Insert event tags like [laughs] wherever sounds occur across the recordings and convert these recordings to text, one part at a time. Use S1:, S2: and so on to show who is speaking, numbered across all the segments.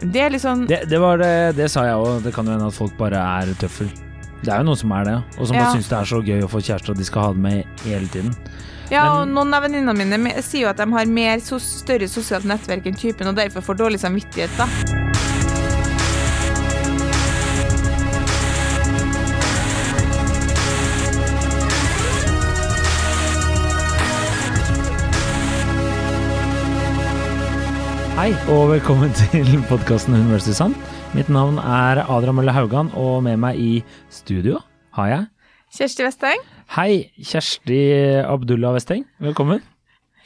S1: Det er litt sånn
S2: Det, det, var det, det sa jeg òg. Det kan jo hende at folk bare er tøffel. Det er jo noen som er det, og som
S1: Ja.
S2: syns det er så gøy å få kjæreste, og de skal ha det med hele tiden.
S1: Ja, og noen av venninnene mine me- sier jo at de har mer sos større sosialt nettverk enn typen, og derfor får dårlig samvittighet, da.
S2: Hei, og velkommen [laughs] til podkasten Hun. Sand. Mitt navn er Adrian Mølle Haugan, og med meg i studio har jeg
S1: Kjersti Vesteng.
S2: Hei, Kjersti Abdullah Westeng. Velkommen.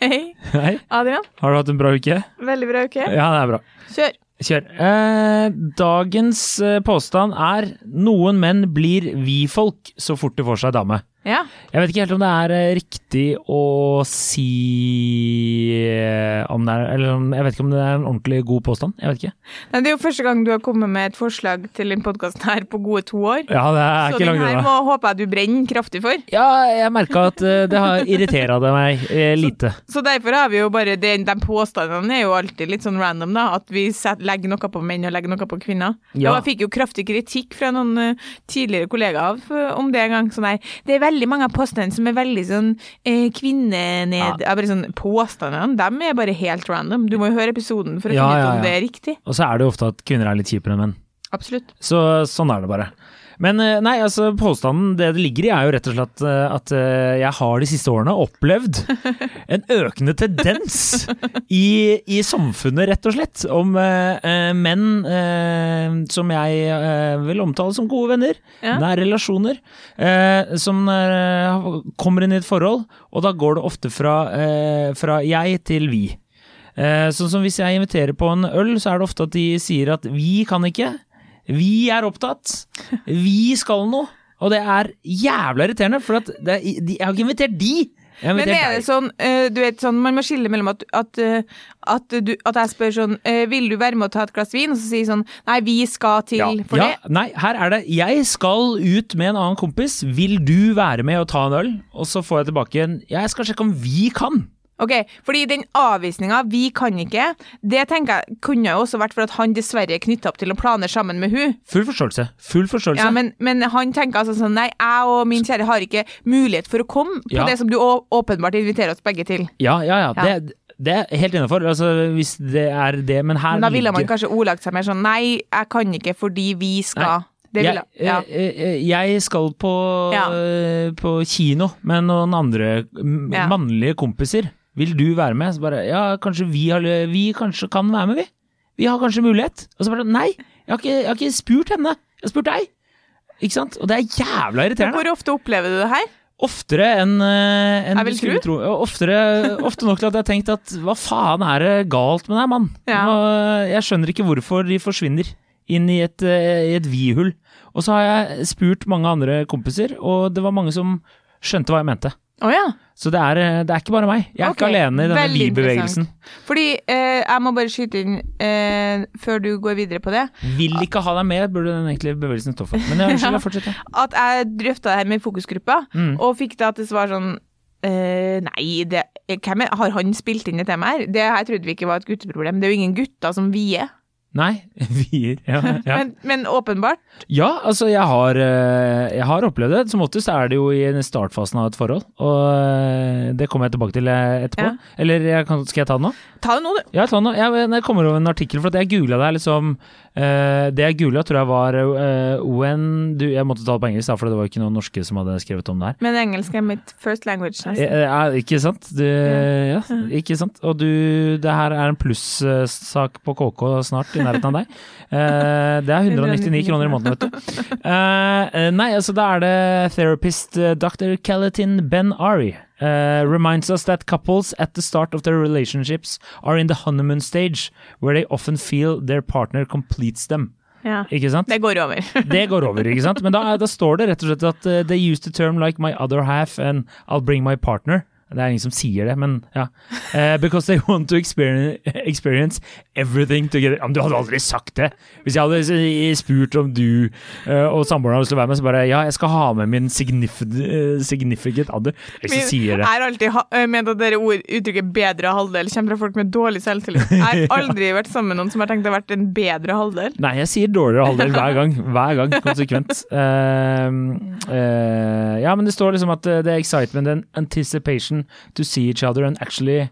S1: Hei.
S2: Hei.
S1: Adrian.
S2: Har du hatt en bra uke?
S1: Veldig bra uke.
S2: Ja, det er bra.
S1: Kjør.
S2: Kjør. Eh, dagens eh, påstand er noen menn blir vi-folk så fort de får seg dame.
S1: Ja.
S2: Jeg vet ikke helt om det er eh, riktig å si eh, om det er Eller om, jeg vet ikke om det er en ordentlig god påstand. Jeg vet ikke.
S1: Nei, det er jo første gang du har kommet med et forslag til den podkasten her på gode to år.
S2: Ja, det er
S1: Så
S2: ikke
S1: den
S2: langt
S1: her må håper jeg du brenner kraftig for.
S2: Ja, jeg merka at eh, det har irritert meg lite.
S1: Så derfor har vi jo bare De, De påstandene er jo alltid litt sånn random, da. At vi set, legger noe på menn og legger noe på kvinner.
S2: Ja.
S1: Og jeg fikk jo kraftig kritikk fra noen tidligere kollegaer om det en gang. Så nei, det er veldig mange av påstandene som er veldig sånn eh, kvinnened...
S2: Ja.
S1: Bare sånn, påstandene dem er bare helt random. Du må jo høre episoden for å
S2: Ja,
S1: finne ut om det er riktig.
S2: Og så er det jo ofte at kvinner er litt kjipere enn menn.
S1: Absolutt.
S2: Så sånn er det bare. Men eh, nei, altså påstanden det det ligger i er jo rett og slett eh, at eh, jeg har de siste årene opplevd [laughs] en økende tendens i, i samfunnet, rett og slett, om eh, menn eh, som jeg eh, vil omtale som gode venner,
S1: Ja.
S2: nære relasjoner, som kommer inn i et forhold, og da går det ofte fra, fra jeg til vi. Eh, sånn som hvis jeg inviterer på en øl, så er det ofte at de sier at vi kan ikke. Vi er opptatt. Vi skal noe. Og det er jævla irriterende, for at det, de, jeg har ikke invitert de.
S1: Men er det sånn, eh, du vet sånn, man må skille mellom at, at, eh, at, du, at jeg spør sånn, eh, vil du være med å ta et glass vin? Og så sier sånn, nei, vi skal til
S2: ja,
S1: for
S2: ja,
S1: det.
S2: Nei, her er det Jeg skal ut med en annen kompis. Vil du være med og ta en øl? Og så får jeg tilbake en Jeg skal sjekke om vi kan.
S1: Ok, fordi den avvisninga 'vi kan ikke', det tenker jeg kunne jo også vært for at han dessverre er knytta opp til noen planer sammen med hun.
S2: Full forståelse. Full forståelse.
S1: Ja, men, men han tenker altså sånn nei, jeg og min kjære har ikke mulighet for å komme på
S2: Ja.
S1: det som du åpenbart inviterer oss begge til.
S2: ja, ja, ja.
S1: Ja.
S2: Det, det er helt innafor. Altså, hvis det er det. Men her
S1: Men da ville man kanskje ordlagt seg mer sånn nei, jeg kan ikke fordi vi skal. nei.
S2: jeg,
S1: ja.
S2: eh, eh, jeg skal på,
S1: Ja.
S2: eh, på kino med noen andre mannlige kompiser. Vil du være med? Så bare, ja, kanskje vi, har, vi kanskje kan være med, vi. Vi har kanskje mulighet. Og så bare, nei, jeg har ikke, jeg har ikke spurt henne. Jeg har spurt deg. Ikke sant? Og det er jævla irriterende.
S1: Hvor ofte opplever du det her?
S2: Oftere enn en
S1: Jeg vil
S2: tro. Oftere, ofte nok til at jeg har tenkt at hva faen er det galt med deg, mann?
S1: Ja.
S2: Jeg skjønner ikke hvorfor de forsvinner inn i et, eh, i et vi-hull. Og så har jeg spurt mange andre kompiser, og det var mange som skjønte hva jeg mente.
S1: Å ja.
S2: Så det er, eh, det er ikke bare meg. Jeg er
S1: okay.
S2: ikke alene i denne
S1: veldig
S2: vi-bevegelsen.
S1: Fordi eh, jeg må bare skyte inn eh, før du går videre på det.
S2: Vil ikke ha deg med, burde den egentlig bevegelsen stå for. Men jeg, unnskyld, [laughs] jeg fortsetter.
S1: At jeg drøfta det her med fokusgruppa,
S2: Mm.
S1: og fikk det at det var sånn eh, Nei, det, hvem er, har han spilt inn et tema her? Det her trodde vi ikke var et gutteproblem. Det er jo ingen gutter som vier.
S2: Nei, [laughs] vier. Ja, ja.
S1: Men, men åpenbart.
S2: Ja, altså jeg har, eh, jeg har opplevd det. Som oftest er det jo i startfasen av et forhold. Og eh, det kommer jeg tilbake til eh, etterpå.
S1: Ja.
S2: Eller jeg kan, skal jeg ta det nå?
S1: Ta det nå, du.
S2: Ja, ta det nå. Jeg, jeg kommer over en artikkel, for at jeg googla det her liksom eh, Det jeg googla, tror jeg var uh, when du, Jeg måtte ta det på engelsk, da, for det var ikke noen norske som hadde skrevet om det her.
S1: Men engelsk er mitt first language, nesten.
S2: Eh, ikke sant? Du, ja, ikke sant? Og du, det her er en plussak på KK snart, i nærheten av deg. Det er [laughs] 199 kroner i måneden, vet du. Nei, altså da er det therapist Dr. Calatin Ben Ari. Eh, reminds us that couples at the start of their relationships are in the honeymoon stage, where they often feel their partner completes them.
S1: Ja.
S2: Ikke sant?
S1: Det går over. [laughs]
S2: Det går over, ikke sant? Men da, da står det rett og slett at uh, they use the term like my other half and I'll bring my partner. Det er ingen som sier det, men ja. Uh, because they want to experience, experience everything together. Ja, men du hadde aldri sagt det! Hvis jeg hadde spurt om du uh, og samboeren hadde å være med, så bare ja, jeg skal ha med min significant, uh, significant other. Jeg som sier det.
S1: Jeg har alltid ment at dere ord, uttrykket 'bedre halvdel' kommer fra folk med dårlig selvtillit. Jeg har aldri vært sammen med noen som har tenkt å ha vært en bedre halvdel.
S2: Nei, jeg sier dårligere halvdel hver gang. Hver gang, konsekvent. Uh, [laughs] eh, ja, men det står liksom at det er excitement and anticipation to see each other and actually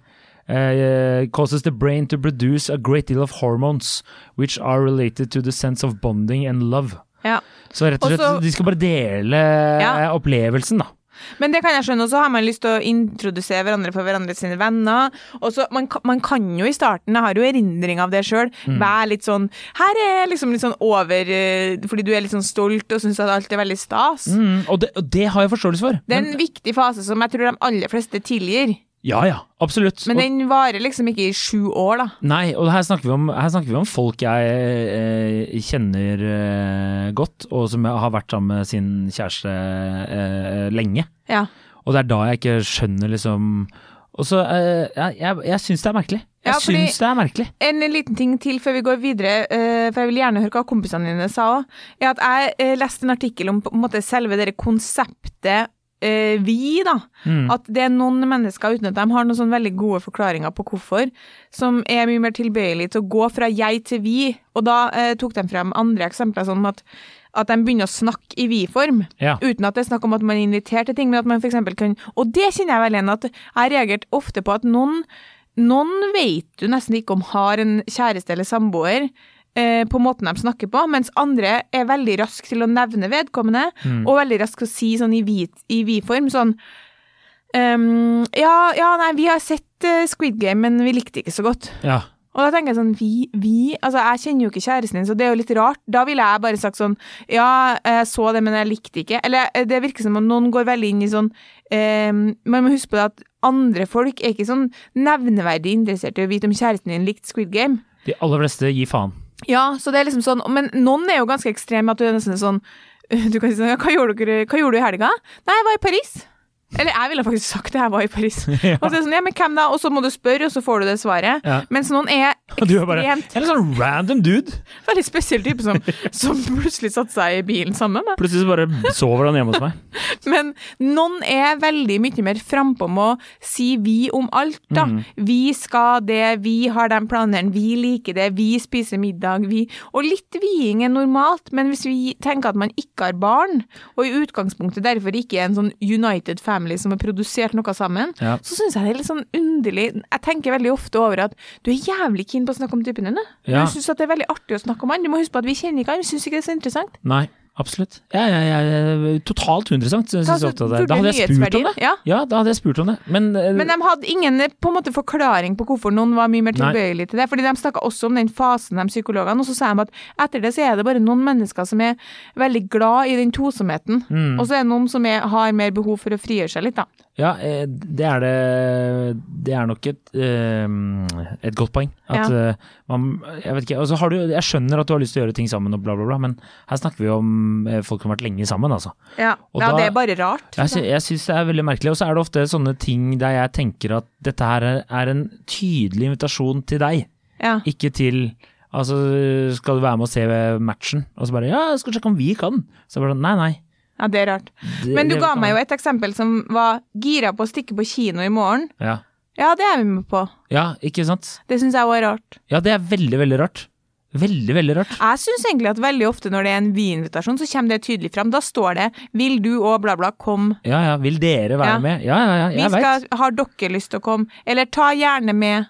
S2: uh, causes the brain to produce a great deal of hormones which are related to the sense of bonding and love.
S1: Ja.
S2: Så rett og slett,
S1: Også-
S2: de skal bare dele
S1: Ja.
S2: opplevelsen, da.
S1: Men det kan jeg skjønne, og så har man lyst til å introdusere hverandre for hverandre sine venner. Og så, man, man kan jo i starten, jeg har jo erindring av det sjøl,
S2: Mm.
S1: være litt sånn Her er jeg liksom litt sånn over eh, Fordi du er litt sånn stolt og syns at alt er veldig stas.
S2: Mm, og, det, og det har jeg forståelse for.
S1: Det er
S2: Men,
S1: en viktig fase som jeg tror de aller fleste tilgir.
S2: Ja ja, absolutt.
S1: Men den varer liksom ikke i sju år, da.
S2: Nei, og her snakker vi om, snakker vi om folk jeg eh, kjenner eh, godt, og som har vært sammen med sin kjæreste eh, lenge.
S1: Ja.
S2: Og det er da jeg ikke skjønner liksom Og så eh, Jeg, jeg, jeg syns det er merkelig. Jeg
S1: Ja,
S2: syns det er merkelig.
S1: En liten ting til før vi går videre, eh, for jeg vil gjerne høre hva kompisene dine sa òg, er at jeg eh, leste en artikkel om på en måte selve det konseptet eh, vi, da.
S2: Mm.
S1: At det er noen mennesker uten at de har noen sånn veldig gode forklaringer på hvorfor, som er mye mer tilbøyelig til å gå fra jeg til vi. Og da eh, tok de frem andre eksempler, sånn at, at de begynner å snakke i vi-form.
S2: Ja.
S1: Uten at det er snakk om at man inviterer til ting, men at man f.eks. kan Og det kjenner jeg vel igjen, at jeg reagerte ofte på at noen noen vet du nesten ikke om har en kjæreste eller samboer, eh, på måten de snakker på, mens andre er veldig raske til å nevne vedkommende,
S2: Mm.
S1: og veldig raske til å si sånn i vi- i vi-form, sånn um, ja, ja, nei, vi har sett uh, Squid Game, men vi likte det ikke så godt.
S2: ja.
S1: Og da tenker jeg sånn, vi, vi, altså jeg kjenner jo ikke kjæresten din, så det er jo litt rart. Da ville jeg bare sagt sånn, ja, jeg så det, men jeg likte ikke. Eller eh, det virker som om noen går veldig inn i sånn, eh, man må huske på det at andre folk er ikke sånn nevneverdig interessert i å vite om kjæresten din likte Squid Game.
S2: De aller fleste gir faen.
S1: Ja, så det er liksom sånn, men noen er jo ganske ekstreme at du er nesten sånn, [laughs] du kan si sånn, hva gjorde, dere, hva gjorde du i helga? Nei, jeg var i Paris. Eller jeg ville faktisk sagt det, jeg var i Paris.
S2: Ja. [laughs]
S1: Og så er det sånn, ja, men hvem da? Og så må du spørre, og så får du det svaret.
S2: Ja.
S1: Mens noen er [laughs]
S2: ekstremt bare En sånn random dude. [laughs]
S1: Veldig spesiell type som, som plutselig satte seg i bilen sammen med.
S2: Plutselig bare sover han hjemme hos meg.
S1: Men noen er veldig mye mer frampå med å si vi om alt, da.
S2: Mm.
S1: Vi skal det, vi har den planen, vi liker det, vi spiser middag, vi Og litt viing er normalt, men hvis vi tenker at man ikke har barn, og i utgangspunktet derfor ikke er en sånn United Family som har produsert noe sammen,
S2: Ja.
S1: så syns jeg det er litt sånn underlig Jeg tenker veldig ofte over at du er jævlig keen på å snakke om typen din.
S2: Ja.
S1: Du syns det er veldig artig å snakke om han. Du må huske på at vi kjenner ikke han, vi syns ikke det er så interessant.
S2: Nei, absolutt. Ja, ja, ja, totalt uinteressant, syns jeg ofte. det. Da hadde jeg spurt om det.
S1: ja.
S2: Ja, da hadde jeg spurt om det. Men, eh,
S1: Men de hadde ingen eh, på en måte forklaring på hvorfor noen var mye mer tilbøyelig til det. Fordi de snakka også om den fasen, de psykologene, og så sa de at etter det så er det bare noen mennesker som er veldig glad i den tosomheten.
S2: Mm.
S1: Og så er det noen som er, har mer behov for å frigjøre seg litt, da.
S2: Ja, eh, det er det Det er nok et, eh, et godt poeng. At ja. man Jeg vet ikke altså har du, Jeg skjønner at du har lyst til å gjøre ting sammen og bla, bla, bla, men her snakker vi om eh, folk som har vært lenge sammen, altså.
S1: Ja, ja
S2: da-
S1: det er bare rart.
S2: Jeg, sy jeg syns det er veldig merkelig. Og så er det ofte sånne ting der jeg tenker at dette her er- en tydelig invitasjon til deg,
S1: Ja.
S2: ikke til Altså, skal du være med og se matchen? Og så bare Ja, jeg skal sjekke om vi kan. Så bare sånn, nei, nei.
S1: Ja, det er rart.
S2: Det-
S1: Men du ga meg jo et eksempel som var gira på å stikke på kino i morgen.
S2: Ja.
S1: Ja, det er vi med på.
S2: ja, ikke sant?
S1: Det syns jeg var rart.
S2: Ja, det er veldig, veldig rart. Veldig, veldig rart.
S1: Jeg syns egentlig at veldig ofte når det er en vi-invitasjon, så kommer det tydelig fram. Da står det 'vil du' og bla, bla, kom.
S2: Ja, ja, vil dere være
S1: Ja.
S2: med? Ja, ja, ja,
S1: Vi
S2: jeg
S1: skal,
S2: veit.
S1: har dere lyst til å komme? Eller ta gjerne med.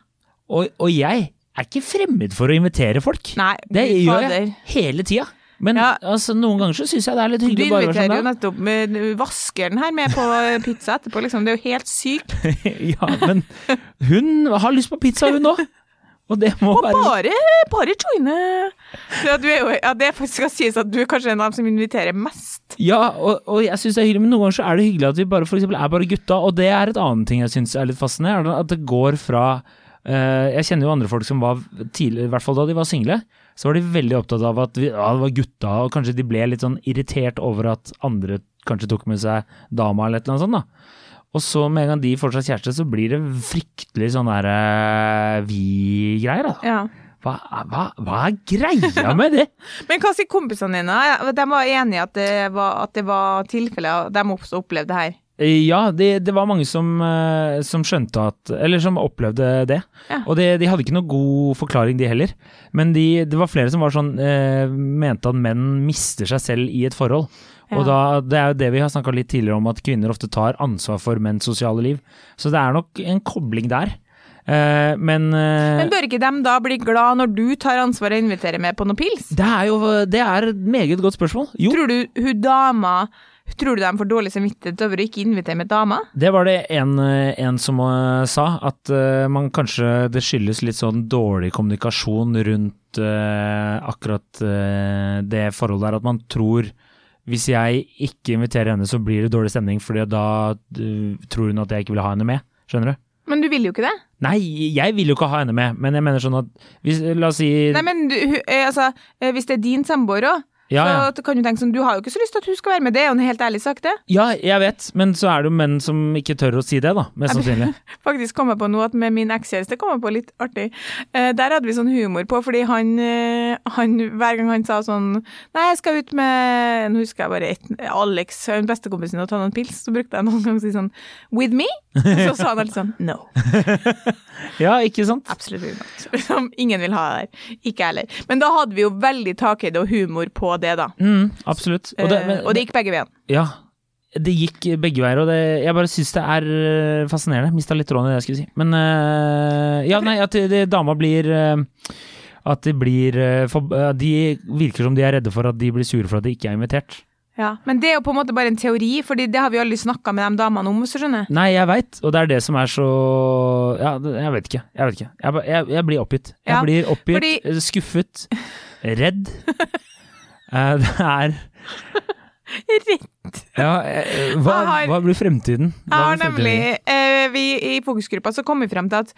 S2: Og, og jeg er ikke fremmed for å invitere folk.
S1: Nei,
S2: det gjør jeg hele tida. Men
S1: Ja.
S2: altså, noen ganger så syns jeg det er litt
S1: Du
S2: hyggelig å bare være
S1: inviterer jo
S2: sånn.
S1: nettopp med vaskeren her med på [laughs] pizza etterpå, liksom. Det er jo helt sykt. [laughs]
S2: ja, men hun har lyst på pizza, hun òg. Og det må
S1: Og
S2: være
S1: bare, bare joine. Ja, du jo, ja, det skal sies at du er kanskje en av dem som inviterer mest.
S2: Ja, og, og jeg syns det er hyggelig, men noen ganger så er det hyggelig at vi bare for eksempel er bare gutta, og det er et annet ting jeg syns er litt fascinerende, at det går fra Jeg kjenner jo andre folk som var tidlig, i hvert fall da de var single, så var de veldig opptatt av at vi, ja, det var gutta, og kanskje de ble litt sånn irritert over at andre kanskje tok med seg dama eller et eller annet sånt, da. Og så med en gang de får seg kjæreste, så blir det fryktelig sånn der uh, vi-greier. da.
S1: Ja.
S2: Hva, hva, hva er greia med det? [laughs]
S1: Men hva sier kompisene dine? De var enige at det var, at det var tilfellet, de også opplevde her.
S2: Eh, Ja, det, det var mange som, eh, som skjønte at Eller som opplevde det.
S1: Ja.
S2: Og det, de hadde ikke noe god forklaring, de heller. Men de, det var flere som var sånn eh, mente at menn mister seg selv i et forhold. Og da, Det er jo det vi har snakka litt tidligere om, at kvinner ofte tar ansvar for menns sosiale liv. Så det er nok en kobling der. Eh, men eh,
S1: Men bør ikke dem da bli glad når du tar ansvar og inviterer med på noe pils?
S2: det er jo det er et meget godt spørsmål. Jo,
S1: Tror du hun dama Tror du de får dårlig samvittighet over å ikke invitere med dama?
S2: Det var det en, eh, en som eh, sa, at eh, man kanskje det skyldes litt sånn dårlig kommunikasjon rundt uh, akkurat det forholdet der, at man tror hvis jeg ikke inviterer henne, så blir det dårlig stemning, fordi da tror hun at jeg ikke vil ha henne med. Skjønner du?
S1: Men du vil jo ikke det.
S2: Nei, jeg vil jo ikke ha henne med, men jeg mener sånn at hvis, La oss si
S1: Nei, men du, altså, hvis det er din samboer òg,
S2: ja, ja.
S1: så kan du tenke sånn Du har jo ikke så lyst til at hun skal være med, det er jo en helt ærlig sak, det.
S2: ja, jeg vet, men så er det jo menn som ikke tør å si det, da. Mest sannsynlig. [laughs]
S1: Faktisk kom jeg på noe at med min ekskjæreste kom jeg på litt artig. Eh, der hadde vi sånn humor på, fordi han, eh, han hver gang han sa sånn Nei, jeg skal ut med Nå husker jeg bare ett Alex, bestekompisen og ta noen pils. Så brukte jeg noen ganger å si sånn With me? Og så sa han alltid sånn No. [laughs]
S2: Ja, ikke sant?
S1: Absolutt ikke [laughs] Som ingen vil ha det der. Ikke jeg heller. Men da hadde vi jo veldig takhøyde og humor på det, da.
S2: Mm, absolutt.
S1: Og
S2: det, men-
S1: og det gikk begge veier.
S2: Ja, det gikk begge veier, og det, jeg bare syns det er øh, fascinerende. Mista litt tråden i det jeg skulle si. Men øh, ja, nei, at det, dama blir At de blir for, De virker som de er redde for at de blir sure for at de ikke er invitert.
S1: Ja, Men det er jo på en måte bare en teori, Fordi det har vi aldri snakka med de damene om, hvis du skjønner.
S2: Nei, jeg veit, og det er det som er så Ja, jeg vet ikke. Jeg vet ikke. Jeg, jeg, jeg blir oppgitt. Jeg
S1: Ja,
S2: blir oppgitt,
S1: fordi-
S2: skuffet, redd. [laughs] Eh, [laughs] det er [laughs]
S1: Rett. [laughs]
S2: Ja, eh, hva,
S1: har-
S2: hva blir fremtiden? Hva
S1: Jeg har nemlig eh, Vi i fokusgruppa så kom vi frem til at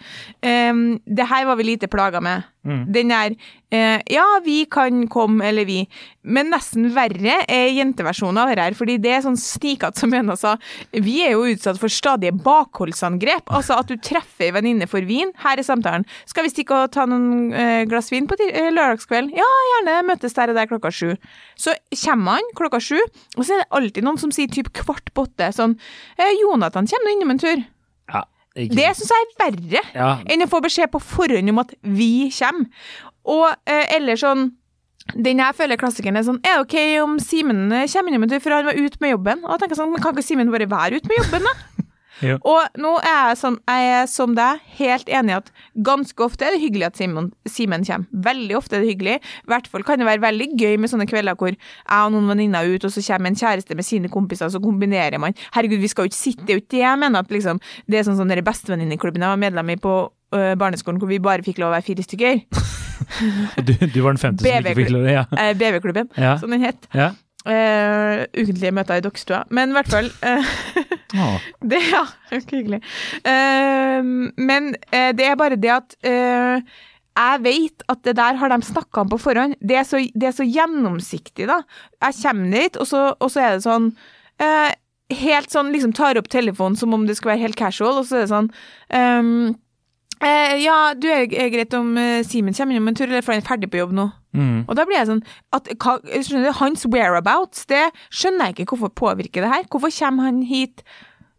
S1: eh, det her var vi lite plaga med.
S2: Mm.
S1: Den der eh, Ja, vi kan komme, eller vi. Men nesten verre er jenteversjonen av det her. Fordi det er sånn snikete som Jønna sa. Vi er jo utsatt for stadige bakholdsangrep. Altså at du treffer ei venninne for vin. Her er samtalen. Skal vi stikke og ta noen eh, glass vin på ti- eh, lørdagskveld? Ja, gjerne. Møtes der og der klokka sju. Så kommer han klokka sju, og så er det alltid noen som sier typ kvart på åtte sånn eh, Jonathan kommer nå innom en tur.
S2: Ja, ikke
S1: Det syns jeg er verre
S2: ja,
S1: enn å få beskjed på forhånd om at vi kommer. Og eh, eller sånn den jeg føler klassikeren er sånn Er det ok om Simen eh, kommer innom en tur, for han var ute med jobben? Og jeg tenker sånn, Kan ikke Simen bare være ute med jobben, da? Og nå er jeg, er som deg helt enig i at ganske ofte er det hyggelig at Simen, Simen kommer. Veldig ofte er det hyggelig. I hvert fall kan det være veldig gøy med sånne kvelder hvor jeg og noen venninner er ute, og så kommer en kjæreste med sine kompiser, så kombinerer man. Herregud, vi skal jo ikke sitte Det er jo ikke det jeg mener. at liksom, Det er sånn som den bestevenninneklubben jeg var medlem i på øh, barneskolen, hvor vi bare fikk lov å være fire stykker. [laughs]
S2: Du, du var den femte som ikke fikk lov. Ja.
S1: Eh, BV-klubben,
S2: Ja.
S1: som den het.
S2: ja.
S1: Eh, ukentlige møter i Dokkestua. Men i hvert fall uh,
S2: ah. [laughs]
S1: Det, ja, ikke hyggelig. Uh, men det er bare det at jeg vet at det der har de snakka om på forhånd. Det er så, det er så gjennomsiktig, da. Jeg kommer dit, og så, og så er det sånn Helt sånn liksom tar opp telefonen som om det skal være helt casual, og så er det sånn ehm, eh, Ja, du, er er greit om uh, Simen kommer innom en tur, eller for han er ferdig på jobb nå?
S2: Mm.
S1: Og da blir jeg sånn at, hva, skjønner du, Hans whereabouts, det skjønner jeg ikke hvorfor påvirker det her. Hvorfor kommer han hit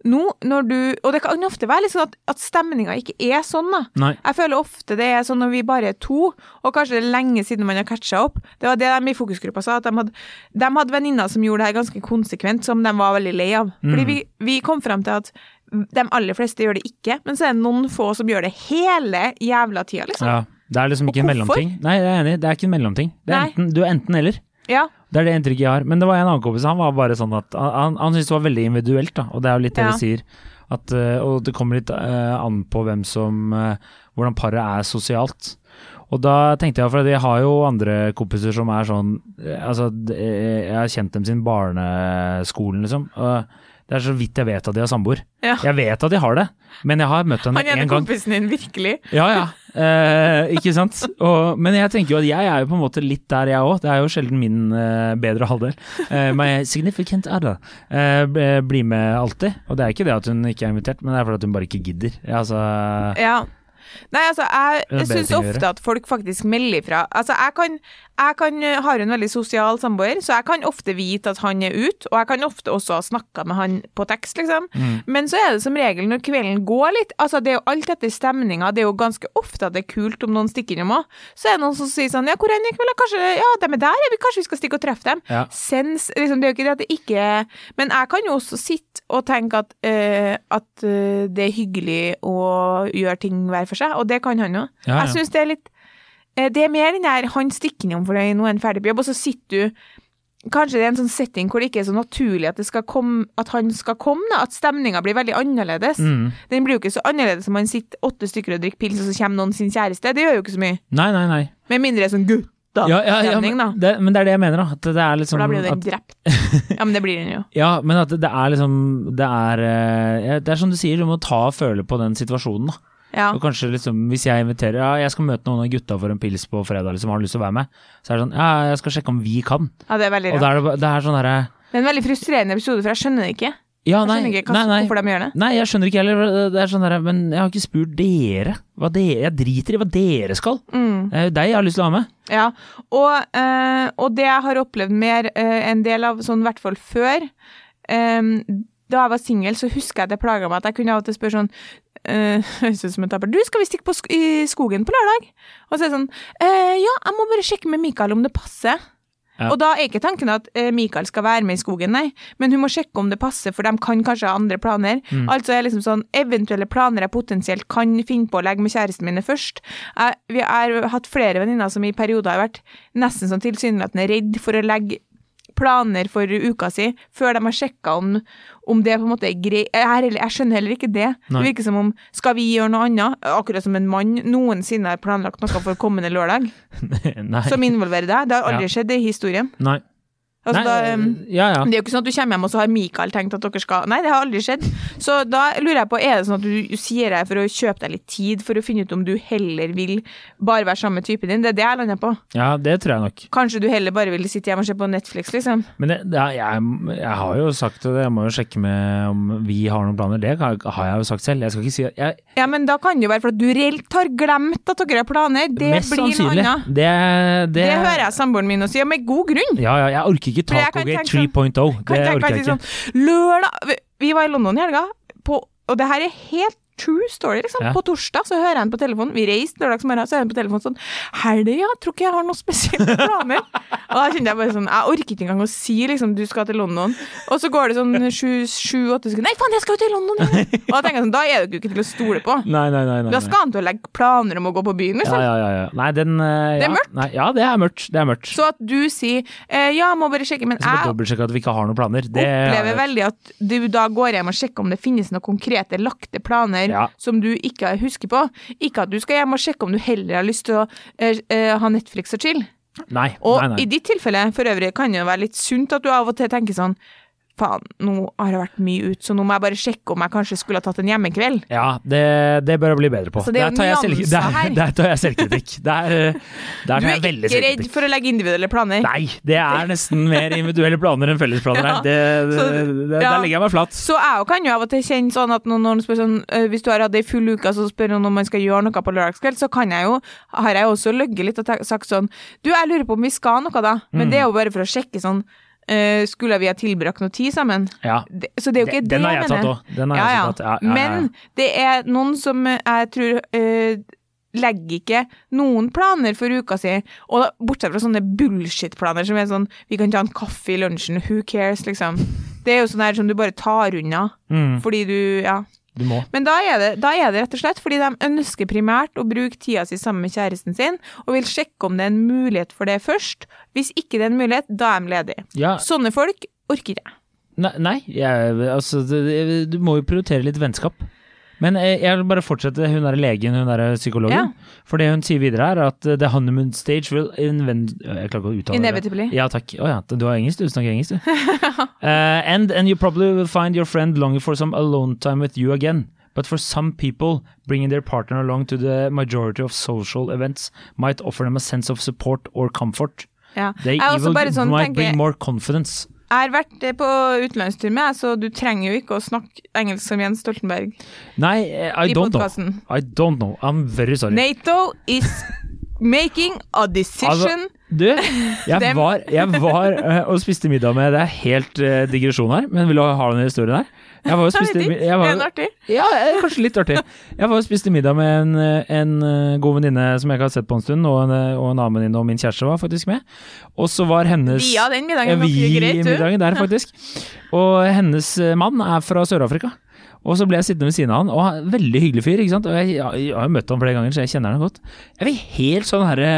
S1: nå, når du Og det kan ofte være sånn at, at stemninga ikke er sånn, da.
S2: Nei.
S1: Jeg føler ofte det er sånn når vi bare er to, og kanskje det er lenge siden man har catcha opp. Det var det de i fokusgruppa sa, at de hadde, de hadde venninner som gjorde det her ganske konsekvent, som de var veldig lei av. Fordi vi, vi kom fram til at de aller fleste gjør det ikke, men så er det noen få som gjør det hele jævla tida, liksom.
S2: Ja. Det er liksom ikke en mellomting. Nei, jeg er enig. Det er ikke en mellomting. Det er enten, du er enten eller.
S1: Ja.
S2: Det er det inntrykket jeg har. Men det var en annen kompis, han var bare sånn at han, han, syntes det var veldig individuelt, da. Og det er jo litt det
S1: Ja.
S2: vi sier. At, eh, og det kommer litt eh, an på hvem som eh, Hvordan paret er sosialt. Og da tenkte jeg, for jeg har jo andre kompiser som er sånn Altså, jeg har kjent dem siden barneskolen, liksom. Og Det er så vidt jeg vet at de har samboer.
S1: Ja.
S2: Jeg vet at de har det, men jeg har møtt henne
S1: Han ene
S2: Han gang.
S1: kompisen din, virkelig.
S2: Ja, ja. Eh, ikke sant? Og, men jeg tenker jo at jeg er jo på en måte litt der, jeg òg. Det er jo sjelden min eh, bedre halvdel. Eh, my significant other eh, blir med alltid. Og det er ikke det at hun ikke er invitert, men det er fordi hun bare ikke gidder. Altså,
S1: Ja. Nei, altså,
S2: er
S1: jeg syns ofte at folk faktisk melder ifra. Altså, jeg kan, jeg kan uh, har en veldig sosial samboer, så jeg kan ofte vite at han er ute, og jeg kan ofte også ha snakka med han på tekst, liksom.
S2: Mm.
S1: Men så er det som regel når kvelden går litt, altså det er jo alt etter stemninga, det er jo ganske ofte at det er kult om noen stikker innom òg. Så er det noen som sier sånn, ja, hvor er de i kveld? Kanskje, ja, de er der, vi, kanskje vi skal stikke og treffe dem.
S2: Ja.
S1: Sens, liksom, det er jo ikke det at det ikke Men jeg kan jo også sitte og tenke at, uh, at eh, det er hyggelig å gjøre ting hver for seg, og det kan han jo.
S2: Ja, ja.
S1: Jeg syns det er litt eh, Det er mer den der han stikker innom deg nå er han ferdig på jobb, og så sitter du Kanskje det er en sånn setting hvor det ikke er så naturlig at, komme, at han skal komme, da, at stemninga blir veldig annerledes.
S2: Mm.
S1: Den blir jo ikke så annerledes som man sitter åtte stykker og drikker pils, og så kommer noen sin kjæreste. Det gjør jo ikke så mye.
S2: Nei, nei, nei.
S1: Med mindre det er sånn
S2: Ja, ja, ja,
S1: da.
S2: men, det, men det er det jeg mener, da. At det er liksom
S1: For da blir jo den drept. [laughs] Ja, men det blir den jo.
S2: Ja, men at det er liksom Det er, eh, det er som du sier, du må ta og føle på den situasjonen, da.
S1: Ja.
S2: Og kanskje liksom, hvis jeg inviterer Ja, jeg skal møte noen av gutta for en pils på fredag, liksom, har du lyst til å være med? Så er det sånn Ja, jeg skal sjekke om vi kan.
S1: ja, det er veldig
S2: Og
S1: rart.
S2: er det, ba- det er sånn derre
S1: Det er en veldig frustrerende episode, for jeg skjønner det ikke.
S2: Ja,
S1: Jeg
S2: nei,
S1: skjønner ikke hva,
S2: nei, nei.
S1: hvorfor de gjør det.
S2: Nei, jeg skjønner ikke heller. Det er sånn der, Men jeg har ikke spurt dere. Hva dere jeg driter i hva dere skal.
S1: Mm.
S2: Det er jo deg jeg har lyst til å ha med.
S1: Ja, og, øh, og det jeg har opplevd mer øh, en del av, sånn i hvert fall før eh, Da jeg var singel, så husker jeg at det plaga meg at jeg kunne av og til spørre sånn eh, [laughs] Høres ut som en taper. Du, skal vi stikke på sk i skogen på lørdag? Og så er det sånn eh, Ja, jeg må bare sjekke med Mikael om det passer.
S2: Ja.
S1: Og da er ikke tanken at eh, Mikael skal være med i skogen, nei, men hun må sjekke om det passer, for de kan kanskje ha andre planer.
S2: Mm.
S1: Altså er liksom sånn eventuelle planer jeg potensielt kan finne på å legge med kjæresten mine først. Jeg, vi har hatt flere venninner som i perioder har vært nesten sånn tilsynelatende redd for å legge planer for uka si, før de har sjekka om, om det på en måte er greit. Jeg, jeg skjønner heller ikke det.
S2: Nei.
S1: Det virker som om skal vi gjøre noe annet, akkurat som en mann noensinne har planlagt noe for kommende lørdag, [laughs] som involverer deg. Det har aldri
S2: Ja.
S1: skjedd i historien.
S2: nei.
S1: Altså,
S2: nei.
S1: da, um,
S2: ja, ja.
S1: det er jo ikke sånn at du kommer hjem og så har Mikael tenkt at dere skal Nei, det har aldri skjedd. Så da lurer jeg på, er det sånn at du sier deg for å kjøpe deg litt tid for å finne ut om du heller vil bare være sammen med typen din? Det er det jeg lander på.
S2: ja, det tror jeg nok.
S1: Kanskje du heller bare vil sitte hjemme og se på Netflix, liksom?
S2: Men det, det, er- jeg, jeg har jo sagt det, jeg må jo sjekke med om vi har noen planer. Det har jeg jo sagt selv. Jeg skal ikke si at jeg,
S1: Ja, men da kan det jo være for at du reelt har glemt at dere har planer. Det blir noe annet.
S2: Det, det,
S1: Det hører jeg samboeren min og med god grunn.
S2: Ja, ja, jeg orker ikke
S1: Kan
S2: Tacogate 3.0.
S1: Kan
S2: Det orker jeg ikke.
S1: Sånn, lørdag Vi var i London i helga, på, og det her er helt true story, liksom.
S2: Ja.
S1: På torsdag så hører jeg han på telefonen. Vi reiste lørdagsmorgen, så hører han på telefonen sånn Helga, ja, tror ikke jeg har noen spesielle planer. [laughs] og da kjente jeg bare sånn Jeg orker ikke engang å si liksom du skal til London. Og så går det sånn sju-åtte sekunder Nei, faen, jeg skal jo til London! ja. Og da tenker jeg sånn Da er du ikke til å stole på.
S2: Nei, nei, nei. nei,
S1: Da skal han til å legge planer om å gå på byen,
S2: Ja,
S1: liksom.
S2: ja, ja, ja. Nei, den uh,
S1: Det er mørkt.
S2: Nei, ja, det er mørkt. Det er mørkt.
S1: Så at du sier eh, Ja, må bare sjekke, men
S2: Jeg
S1: jeg
S2: dobbeltsjekke at vi ikke har noen planer. Det
S1: opplever veldig at du da går hjem og sjekker om det finnes noen konkrete lagte planer
S2: Ja.
S1: som du ikke husker på. Ikke at du skal hjem og sjekke om du heller har lyst til å eh, eh, ha Netflix og chill.
S2: Nei,
S1: Og
S2: nei, nei.
S1: i ditt tilfelle for øvrig kan det jo være litt sunt at du av og til tenker sånn Faen, nå har jeg vært mye ut, så nå må jeg bare sjekke om jeg kanskje skulle ha tatt en hjemmekveld.
S2: Ja, det, det bør jeg bli bedre på.
S1: Så det er jo
S2: der, tar selv,
S1: nyanser
S2: der,
S1: her.
S2: der tar jeg selvkritikk. Der, eh, der
S1: Du
S2: tar
S1: er
S2: jeg veldig
S1: ikke redd
S2: selvkritikk.
S1: for å legge individuelle planer.
S2: Nei, det er nesten mer individuelle planer enn fellesplaner her. Det, det,
S1: så-
S2: det,
S1: ja.
S2: Der legger jeg meg flat.
S1: Så jeg kan jo av og til kjenne sånn at når noen spør sånn øh, Hvis du har hatt ei full uke, så spør noen om man skal gjøre noe på lørdagskveld, så kan jeg jo Har jeg jo også løgget litt og sagt sånn Du, jeg lurer på om vi skal noe, da. Men
S2: Mm.
S1: det er jo bare for å sjekke sånn øh, Skulle vi ha tilbrakt noe tid sammen?
S2: Ja.
S1: Det, så det er jo ikke
S2: Den,
S1: det
S2: jeg
S1: mener.
S2: Den har jeg tatt. òg. ja, ja.
S1: Men det er noen som øh, jeg tror uh, legger ikke noen planer for uka si, og da, bortsett fra sånne bullshit-planer som er sånn Vi kan ta en kaffe i lunsjen, who cares, liksom. Det er jo sånn her som du bare tar unna
S2: Mm,
S1: fordi du Ja.
S2: Du må.
S1: Men da er, det, da er det rett og slett fordi de ønsker primært å bruke tida si sammen med kjæresten sin, og vil sjekke om det er en mulighet for det først. Hvis ikke det er en mulighet, da er de ledige.
S2: Ja,
S1: Sånne folk orker jeg.
S2: nei, nei jeg, altså du må jo prioritere litt vennskap. Men eh, jeg vil bare fortsette hun er legen, hun er psykologen.
S1: Ja.
S2: For det hun sier videre er at eh, the honeymoon stage will invent... Jeg klarer ikke å uttale
S1: Inevitably.
S2: det. Ja, takk. Å ja, du har engelsk, du snakker engelsk, du. uh, [laughs] and, and you probably will find your friend longing for some alone time with you again. But for some people, bringing their partner along to the majority of social events might offer them a sense of support or comfort.
S1: Ja.
S2: They even
S1: sånn,
S2: might
S1: tenker
S2: bring more confidence.
S1: Jeg har vært eh, på utenlandstur med så du trenger jo ikke å snakke engelsk som Jens Stoltenberg
S2: Nei, eh, I don't know. I don't know. I'm very sorry.
S1: Nato is making a decision
S2: Du, jeg var, jeg var eh, og spiste middag med Det er helt digresjon her, men vil du ha den historien her? Jeg var og spiste jeg var,
S1: artig?
S2: Ja, eh, kanskje litt artig. Jeg var og spiste middag med en, eh, en eh, god venninne som jeg ikke har sett på en stund, og en, og en annen venninne og min kjæreste var faktisk med. Og så var hennes
S1: Via den middagen.
S2: Vi
S1: greit,
S2: middagen der, faktisk. Og hennes mann er fra Sør-Afrika. Og så ble jeg sittende ved siden av han, og han veldig hyggelig fyr. ikke sant? Og jeg, jeg, jeg har jo møtt han flere ganger, så jeg kjenner han godt. Jeg fikk helt sånn herre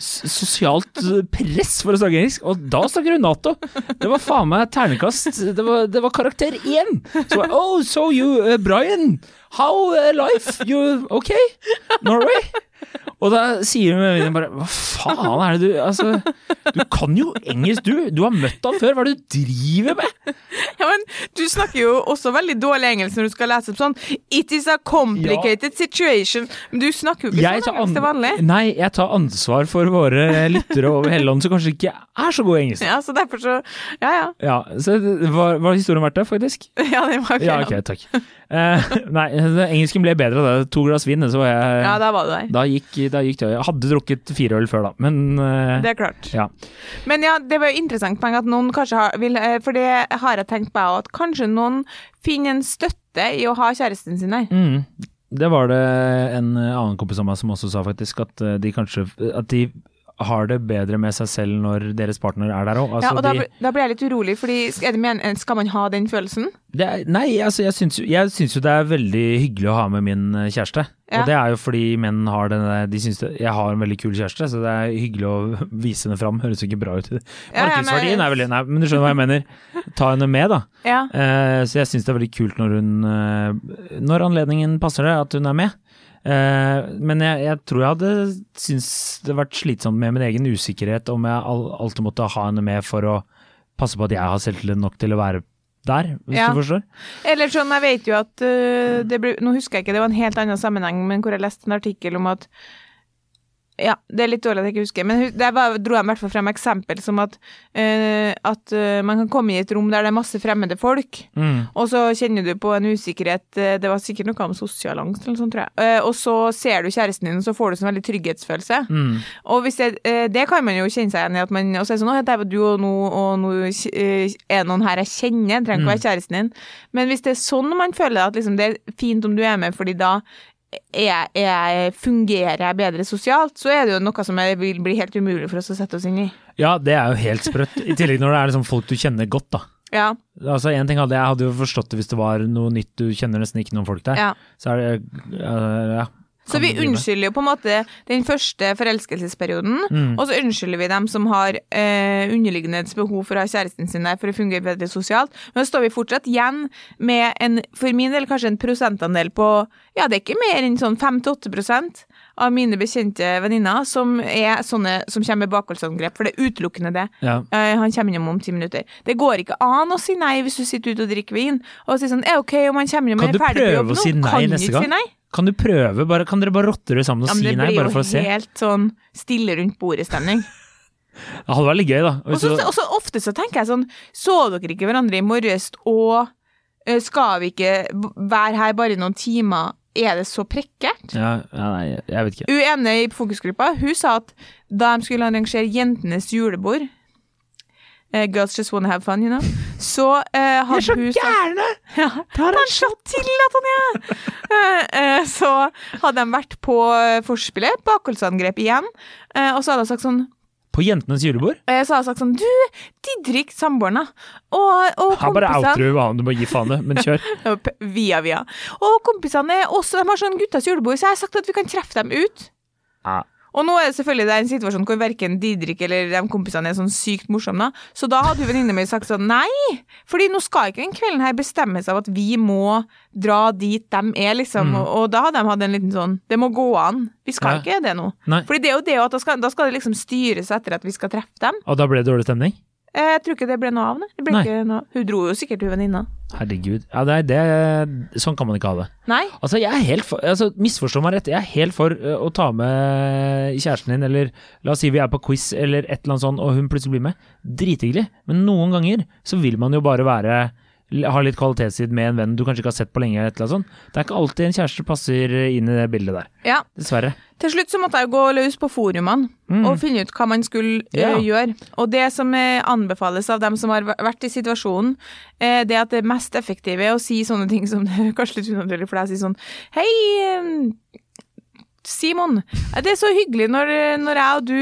S2: sosialt press for å snakke engelsk, og da snakker hun Nato! Det var faen meg ternekast. Det var, det var karakter én! Så Oh, so you, uh, Brian! How uh, life? You okay? Norway? Og da sier hun bare Hva faen er det du Altså, du kan jo engelsk, du! Du har møtt han før, hva er det du driver med?
S1: Ja, men du snakker jo også veldig dårlig engelsk når du skal lese opp sånn It is a complicated situation. Men du snakker jo ikke
S2: Jeg
S1: sånn engelsk til vanlig.
S2: nei, jeg tar ansvar for våre lyttere over hele landet som kanskje ikke er så gode i engelsk.
S1: Ja, så derfor så Ja, ja.
S2: Ja, så var, var historien verdt det, faktisk? [laughs]
S1: Ja, det var
S2: Ja, ok, takk. Eh, [laughs] nei, engelsken ble bedre da. To glass vin, så var jeg
S1: Ja, da var du der.
S2: Da gikk, da gikk det. Jeg hadde drukket fire øl før, da, men eh,
S1: Det er klart.
S2: ja.
S1: Men ja, det var jo interessant poeng at noen kanskje har vil, eh, For det har jeg tenkt på, jeg òg, at kanskje noen finner en støtte i å ha kjæresten sin der.
S2: Mm. Det var det en annen kompis av meg som også sa, faktisk. At eh, de kanskje At de har det bedre med seg selv når deres partner er der òg. Altså,
S1: ja, og da,
S2: de-
S1: da blir jeg litt urolig, fordi skal man ha den følelsen?
S2: det er, nei, altså jeg syns, jeg syns jo det er veldig hyggelig å ha med min eh, kjæreste.
S1: Ja.
S2: Og det er jo fordi menn har den de syns det, Jeg har en veldig kul kjæreste, så det er hyggelig å [laughs] vise henne fram. Høres jo ikke bra ut. Markedsverdien er veldig Nei, men du skjønner hva jeg mener. Ta henne med, da.
S1: Ja.
S2: Uh, så jeg syns det er veldig kult når hun eh, Når anledningen passer det, at hun er med. Eh, men jeg, jeg tror jeg hadde syntes det vært slitsomt med min egen usikkerhet om jeg alltid måtte ha henne med for å passe på at jeg har selvtillit nok til å være der, hvis
S1: Ja.
S2: du forstår.
S1: Eller sånn, jeg vet jo at det ble, Nå husker jeg ikke, det var en helt annen sammenheng, men hvor jeg leste en artikkel om at Ja, det er litt dårlig at jeg ikke husker, men der var, dro jeg i hvert fall frem eksempel som at, uh, at uh, man kan komme i et rom der det er masse fremmede folk,
S2: Mm.
S1: og så kjenner du på en usikkerhet uh, Det var sikkert noe om sosial angst eller noe sånt, tror jeg. Og så ser du kjæresten din, og så får du sånn veldig trygghetsfølelse.
S2: Mm.
S1: Og det, det kan man jo kjenne seg igjen i, at man og så er sånn, å, der var du og nå, og nå er noen her jeg kjenner, trenger ikke
S2: Mm.
S1: være kjæresten din. Men hvis det er sånn man føler at liksom, det er fint om du er med, fordi da er er fungerer jeg bedre sosialt, så er det jo noe som vil bli helt umulig for oss å sette oss inn i.
S2: Ja, det er jo helt sprøtt. I tillegg når det er liksom folk du kjenner godt, da.
S1: Ja,
S2: Altså, en ting hadde Jeg hadde jo forstått det hvis det var noe nytt, du kjenner nesten ikke noen folk der.
S1: ja.
S2: Så er det Ja.
S1: Så vi
S2: du
S1: unnskylder jo på en måte den første forelskelsesperioden,
S2: Mm.
S1: og så unnskylder vi dem som har eh, behov for å ha kjæresten sin der for å fungere bedre sosialt. Men så står vi fortsatt igjen med en, for min del kanskje en prosentandel på ja, det er ikke mer enn sånn 5-8% av mine bekjente venninner som er sånne som kommer med bakholdsangrep, for det er utelukkende det.
S2: Ja.
S1: Eh, han kommer innom om ti minutter. Det går ikke an å si nei hvis du sitter ute og drikker vin, og sier sånn er ok om han kommer innom
S2: Kan
S1: og er
S2: du
S1: ferdig på jobb
S2: prøve å si nei
S1: Kan du
S2: neste gang?
S1: Si nei?
S2: Kan du prøve, bare, kan dere bare rotte dere sammen og
S1: Ja,
S2: si nei, bare for å se?
S1: Det blir jo helt sånn stille rundt bordet-stemning. [laughs]
S2: Det hadde vært litt gøy, da.
S1: Og så og så ofte så tenker jeg sånn Så dere ikke hverandre i morges, og eh, skal vi ikke være her bare i noen timer? Er det så prekkert?
S2: ja, ja, nei, jeg vet ikke.
S1: Ene i fokusgruppa hun sa at da de skulle arrangere jentenes julebord Girls just wanna have fun, you know. Så eh, hadde hun sagt
S2: gærne! [laughs]
S1: ja, Ta en shot til, at han er! eh, så hadde de vært på eh, forspillet, bakholdsangrep igjen, eh, og så hadde hun sagt sånn
S2: På jentenes julebord?
S1: Og Så hadde hun sagt sånn Du, Didrik, samboeren, da. Og, og
S2: Han bare
S1: outroer
S2: du hva du må gi faen i, men kjør. [laughs]
S1: Via, via. Og kompisene er også De har sånn guttas julebord, så jeg har sagt at vi kan treffe dem ut.
S2: Ja.
S1: Og nå er det selvfølgelig det er en situasjon hvor verken Didrik eller de kompisene er sånn sykt morsomme. Så da hadde jo venninna mi sagt sånn nei, fordi nå skal ikke den kvelden her bestemmes av at vi må dra dit de er, liksom.
S2: Mm.
S1: Og, og da hadde de hatt en liten sånn Det må gå an. Vi skal
S2: Ja.
S1: ikke det nå.
S2: Nei.
S1: Fordi det er jo det at da skal, da skal det liksom styres etter at vi skal treffe dem.
S2: Og da ble det dårlig stemning?
S1: Eh, Jeg tror ikke det ble noe av det. det ble noe. Hun dro jo sikkert hun venninna.
S2: Herregud. Ja, det er det Sånn kan man ikke ha det.
S1: Nei.
S2: Altså, jeg er helt for altså, Misforstå meg rett, jeg er helt for ø, å ta med kjæresten din, eller la oss si vi er på quiz eller et eller annet sånt, og hun plutselig blir med. Drithyggelig. Men noen ganger så vil man jo bare være ha litt kvalitetstid med en venn du kanskje ikke har sett på lenge. eller sånt. Det er ikke alltid en kjæreste passer inn i det bildet der.
S1: Ja.
S2: Dessverre.
S1: Til slutt så måtte jeg gå løs på forumene
S2: Mm.
S1: og finne ut hva man skulle eh,
S2: Ja.
S1: gjøre. Og det som eh, anbefales av dem som har vært i situasjonen, eh, det at det mest effektive er å si sånne ting som det er [laughs] kanskje litt unaturlig for deg å si sånn Hei, Simon. Det er så hyggelig når, når jeg og du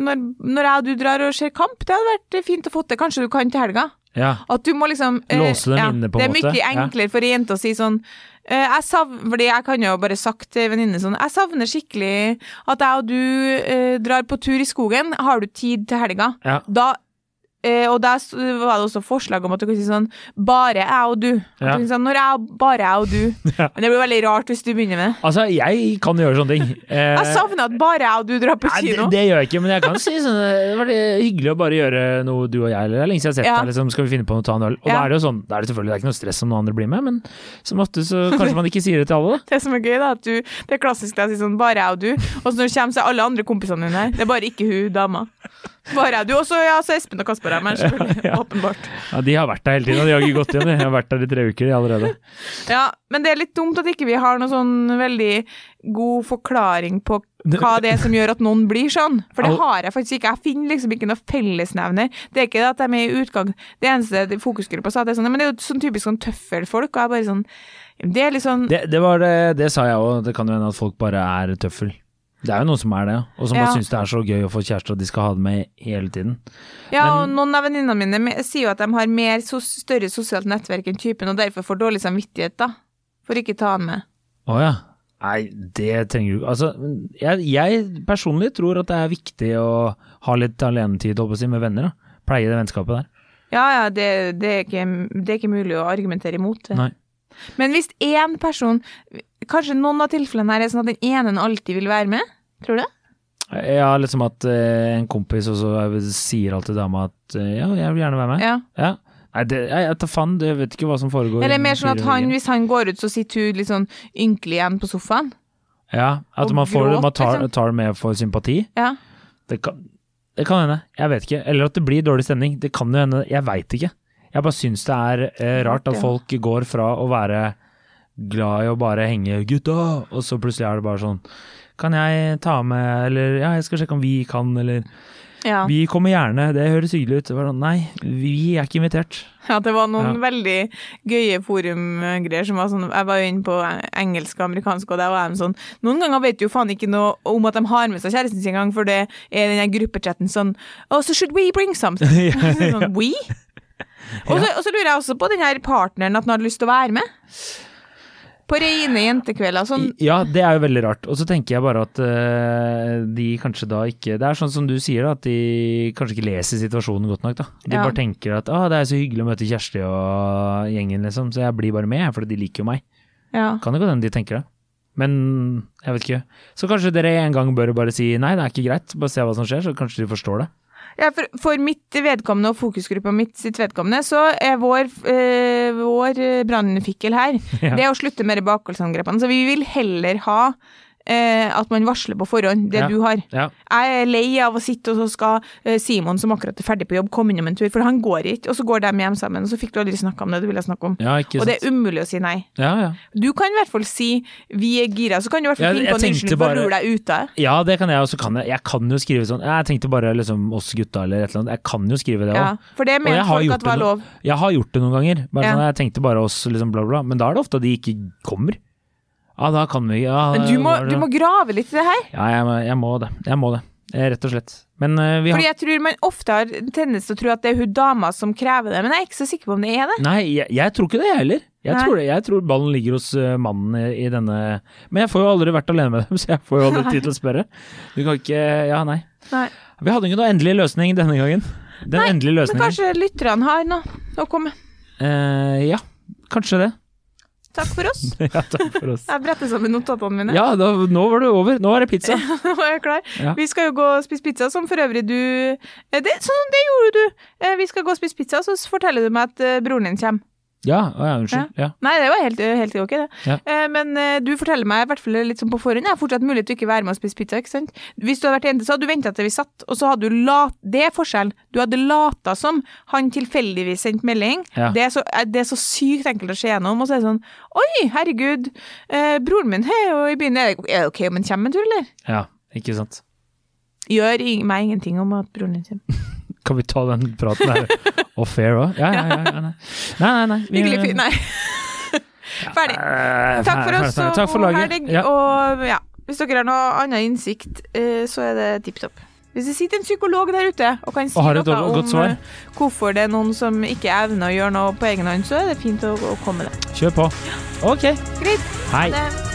S1: når, når jeg og du drar og ser kamp. Det hadde vært fint å få til. Kanskje du kan til helga?
S2: Ja.
S1: At du må liksom eh,
S2: Låse dem inne, på
S1: Det er
S2: mye
S1: mye
S2: Ja.
S1: enklere for ei jente å si sånn eh, jeg savner, jeg kan jo bare sagt til venninne sånn Jeg savner skikkelig at jeg og du eh, drar på tur i skogen. Har du tid til helga?
S2: ja.
S1: Da og der var det også forslag om at du kan si sånn Bare jeg og du.
S2: Ja.
S1: du sånn, Når jeg, bare jeg og du. [laughs]
S2: Ja.
S1: Men det blir veldig rart hvis du begynner med det.
S2: Altså, jeg kan gjøre sånne ting. Eh, [laughs]
S1: Jeg savner at bare jeg og du drar på
S2: Nei, det,
S1: kino.
S2: det gjør jeg ikke, men jeg kan si sånn Det var hyggelig å bare gjøre noe du og jeg, eller det er lenge siden jeg har sett
S1: Ja.
S2: deg, liksom, skal vi finne på noe, ta en øl. Og da er det jo sånn, da er det selvfølgelig det er ikke noe stress om noen andre blir med, men som ofte så kanskje man ikke sier det til alle. [laughs]
S1: Det som er gøy, da, at du, det er klassisk deg å si sånn bare jeg og du, og så når det kommer, så er alle andre kompisene dine her. Det er bare ikke hun dama. Bare du. også, ja, så Espen og Kasper er med, [laughs] selvfølgelig.
S2: Ja.
S1: Åpenbart.
S2: Ja, de har vært der hele tiden, de har ikke gått hjem, de har vært der i tre uker de allerede.
S1: Ja, men det er litt dumt at ikke vi har noen sånn veldig god forklaring på hva det er som gjør at noen blir sånn. For det har jeg faktisk ikke. Jeg finner liksom ikke noe fellesnevner. Det er ikke det at de er i utgang Det eneste fokusgruppa sa, det er sånn, men det er jo sånn typisk sånn tøffelfolk, og jeg bare sånn Det er litt sånn
S2: Det, det var det, det sa jeg òg, det kan jo hende at folk bare er tøffel. Det er jo noen som er det, og som bare syns det er så gøy å få kjæreste at de skal ha det med hele tiden.
S1: Ja, og noen av venninnene mine sier jo at de har mer større sosialt nettverk enn typen, og derfor får dårlig samvittighet, da. For ikke ta han med.
S2: Å ja. Nei, det trenger du ikke. Altså, jeg, jeg personlig tror at det er viktig å ha litt alenetid, holdt på å si, med venner. da. Pleie det vennskapet der.
S1: Ja, ja, det, det, er ikke, det er ikke mulig å argumentere imot det.
S2: Nei.
S1: Men hvis én person Kanskje noen av tilfellene her er sånn at den ene alltid vil være med? Tror du det?
S2: Ja, liksom at eh, en kompis også sier alltid dama at eh, ja, jeg vil gjerne være med.
S1: Ja.
S2: Ja. Nei, det, jeg, jeg tar faen, jeg vet ikke hva som foregår.
S1: Eller mer sånn at han, hvis han går ut, så sitter hun litt sånn ynkelig igjen på sofaen?
S2: Ja, at man, får,
S1: gråt,
S2: man tar,
S1: liksom.
S2: tar det med for sympati.
S1: Ja.
S2: Det kan, det kan hende, jeg vet ikke. Eller at det blir dårlig stemning. Det kan jo hende, jeg veit ikke. Jeg bare syns det er eh, rart at folk går fra å være glad i å bare henge 'gutta', og så plutselig er det bare sånn Kan jeg ta med Eller ja, jeg skal sjekke om vi kan, eller
S1: ja.
S2: Vi kommer gjerne, det høres hyggelig ut. Sånn, Nei, vi er ikke invitert.
S1: Ja, det var noen
S2: Ja.
S1: veldig gøye forumgreier som var sånn Jeg var jo inne på engelsk og amerikansk, og der var de sånn Noen ganger vet du jo faen ikke noe om at de har med seg kjæresten sin engang, for det er den der gruppechatten sånn Oh, so should we bring something? [laughs]
S2: Ja,
S1: sånn, we? Og så, og så lurer jeg også på den her partneren, at han hadde lyst til å være med. På reine jentekvelder. Sånn
S2: Ja, det er jo veldig rart. Og så tenker jeg bare at uh, de kanskje da ikke Det er sånn som du sier, da, at de kanskje ikke leser situasjonen godt nok. da. De
S1: Ja.
S2: bare tenker at ah, det er så hyggelig å møte Kjersti og gjengen, liksom, så jeg blir bare med, for de liker jo meg.
S1: ja.
S2: Kan det godt hende de tenker det. Men jeg vet ikke. Så kanskje dere en gang bør bare si nei, det er ikke greit, bare se hva som skjer, så kanskje de forstår det.
S1: Ja, for, for mitt vedkommende og fokusgruppa mitt sitt vedkommende, så er vår, eh, vår eh, brannfikkel her, [laughs]
S2: Ja.
S1: det er å slutte med de. Så vi vil heller ha eh, at man varsler på forhånd, det
S2: Ja.
S1: du har.
S2: Ja.
S1: Jeg er lei av å sitte, og så skal eh, Simon, som akkurat er ferdig på jobb, komme innom en tur, for han går ikke, og så går de hjem sammen, og så fikk du aldri snakka om det du ville snakke om.
S2: ja,
S1: Og det er umulig å si nei.
S2: Ja, ja.
S1: Du kan i hvert fall si 'vi er gira', så kan du i hvert fall finne på en unnskyldning for å lure deg ute.
S2: ja, det kan jeg, og så kan jeg Jeg kan jo skrive sånn Jeg tenkte bare liksom oss gutta eller et eller annet. Jeg kan jo skrive det òg.
S1: For det mente folk at var lov.
S2: Jeg har gjort det noen ganger. Bare sånn, jeg tenkte bare oss, liksom bla, bla. Men da er det ofte at de ikke kommer. Ja, da kan vi ja,
S1: Men du må, du må grave litt i det her.
S2: Ja, jeg, jeg må det. Jeg må det. Eh, Rett og slett. Men uh, vi har
S1: Fordi jeg tror man ofte har tendens til å tro at det er hun dama som krever det, men jeg er ikke så sikker på om det er det.
S2: Nei, jeg, jeg tror ikke det, jeg heller. Jeg tror, det, jeg tror ballen ligger hos eh, mannen i, i denne Men jeg får jo aldri vært alene med dem, [laughs] så jeg får jo aldri tid til å spørre. Du kan ikke Ja, nei.
S1: Nei.
S2: Vi hadde ikke noe endelig løsning denne gangen. Den
S1: Nei,
S2: endelige
S1: Men kanskje lytterne har noe å komme med.
S2: Eh, ja, kanskje det.
S1: Takk for oss. [laughs]
S2: ja, takk for oss.
S1: Jeg bretter sammen notatene mine.
S2: Ja, da, nå var det over. Nå er det pizza. [laughs]
S1: Nå er jeg klar.
S2: Ja.
S1: Vi skal jo gå og spise pizza, som for øvrig du eh, det, Sånn, det gjorde du! Eh, Vi skal gå og spise pizza, så forteller du meg at eh, broren din kommer.
S2: Ja, å ja unnskyld. Ja.
S1: Nei, det var helt, helt ok, det.
S2: Ja.
S1: Eh, Men eh, du forteller meg i hvert fall litt sånn på forhånd. Jeg har fortsatt mulighet til ikke være med og spise pizza. ikke sant? Hvis du hadde vært jente, så hadde du venta til vi satt, og så hadde du lat... Det er forskjellen. Du hadde lata som han tilfeldigvis sendte melding. Det, er så, eh, det er så sykt enkelt å se gjennom. Og så er det sånn Oi, herregud, eh, broren min hei, og i byen. Er det ok om han kommer en tur, eller?
S2: ja, ikke sant.
S1: Gjør meg ingenting om at broren din kommer. [laughs]
S2: Kan vi ta den praten her [laughs] off air òg? Ja, ja, ja. Nei, nei. nei. Vi-
S1: Hyggelig fyr. Nei. Ferdig. Takk for oss. Og
S2: laget.
S1: helg.
S2: Ja.
S1: Og ja, hvis dere har noe annen innsikt, eh, så er det tipp topp. Hvis det sitter en psykolog der ute og kan si
S2: Og
S1: noe om eh, hvorfor det er noen som ikke evner å gjøre noe på egen hånd, så er det fint å, å komme med det.
S2: Kjør på. Ok.
S1: Greit.
S2: Hei.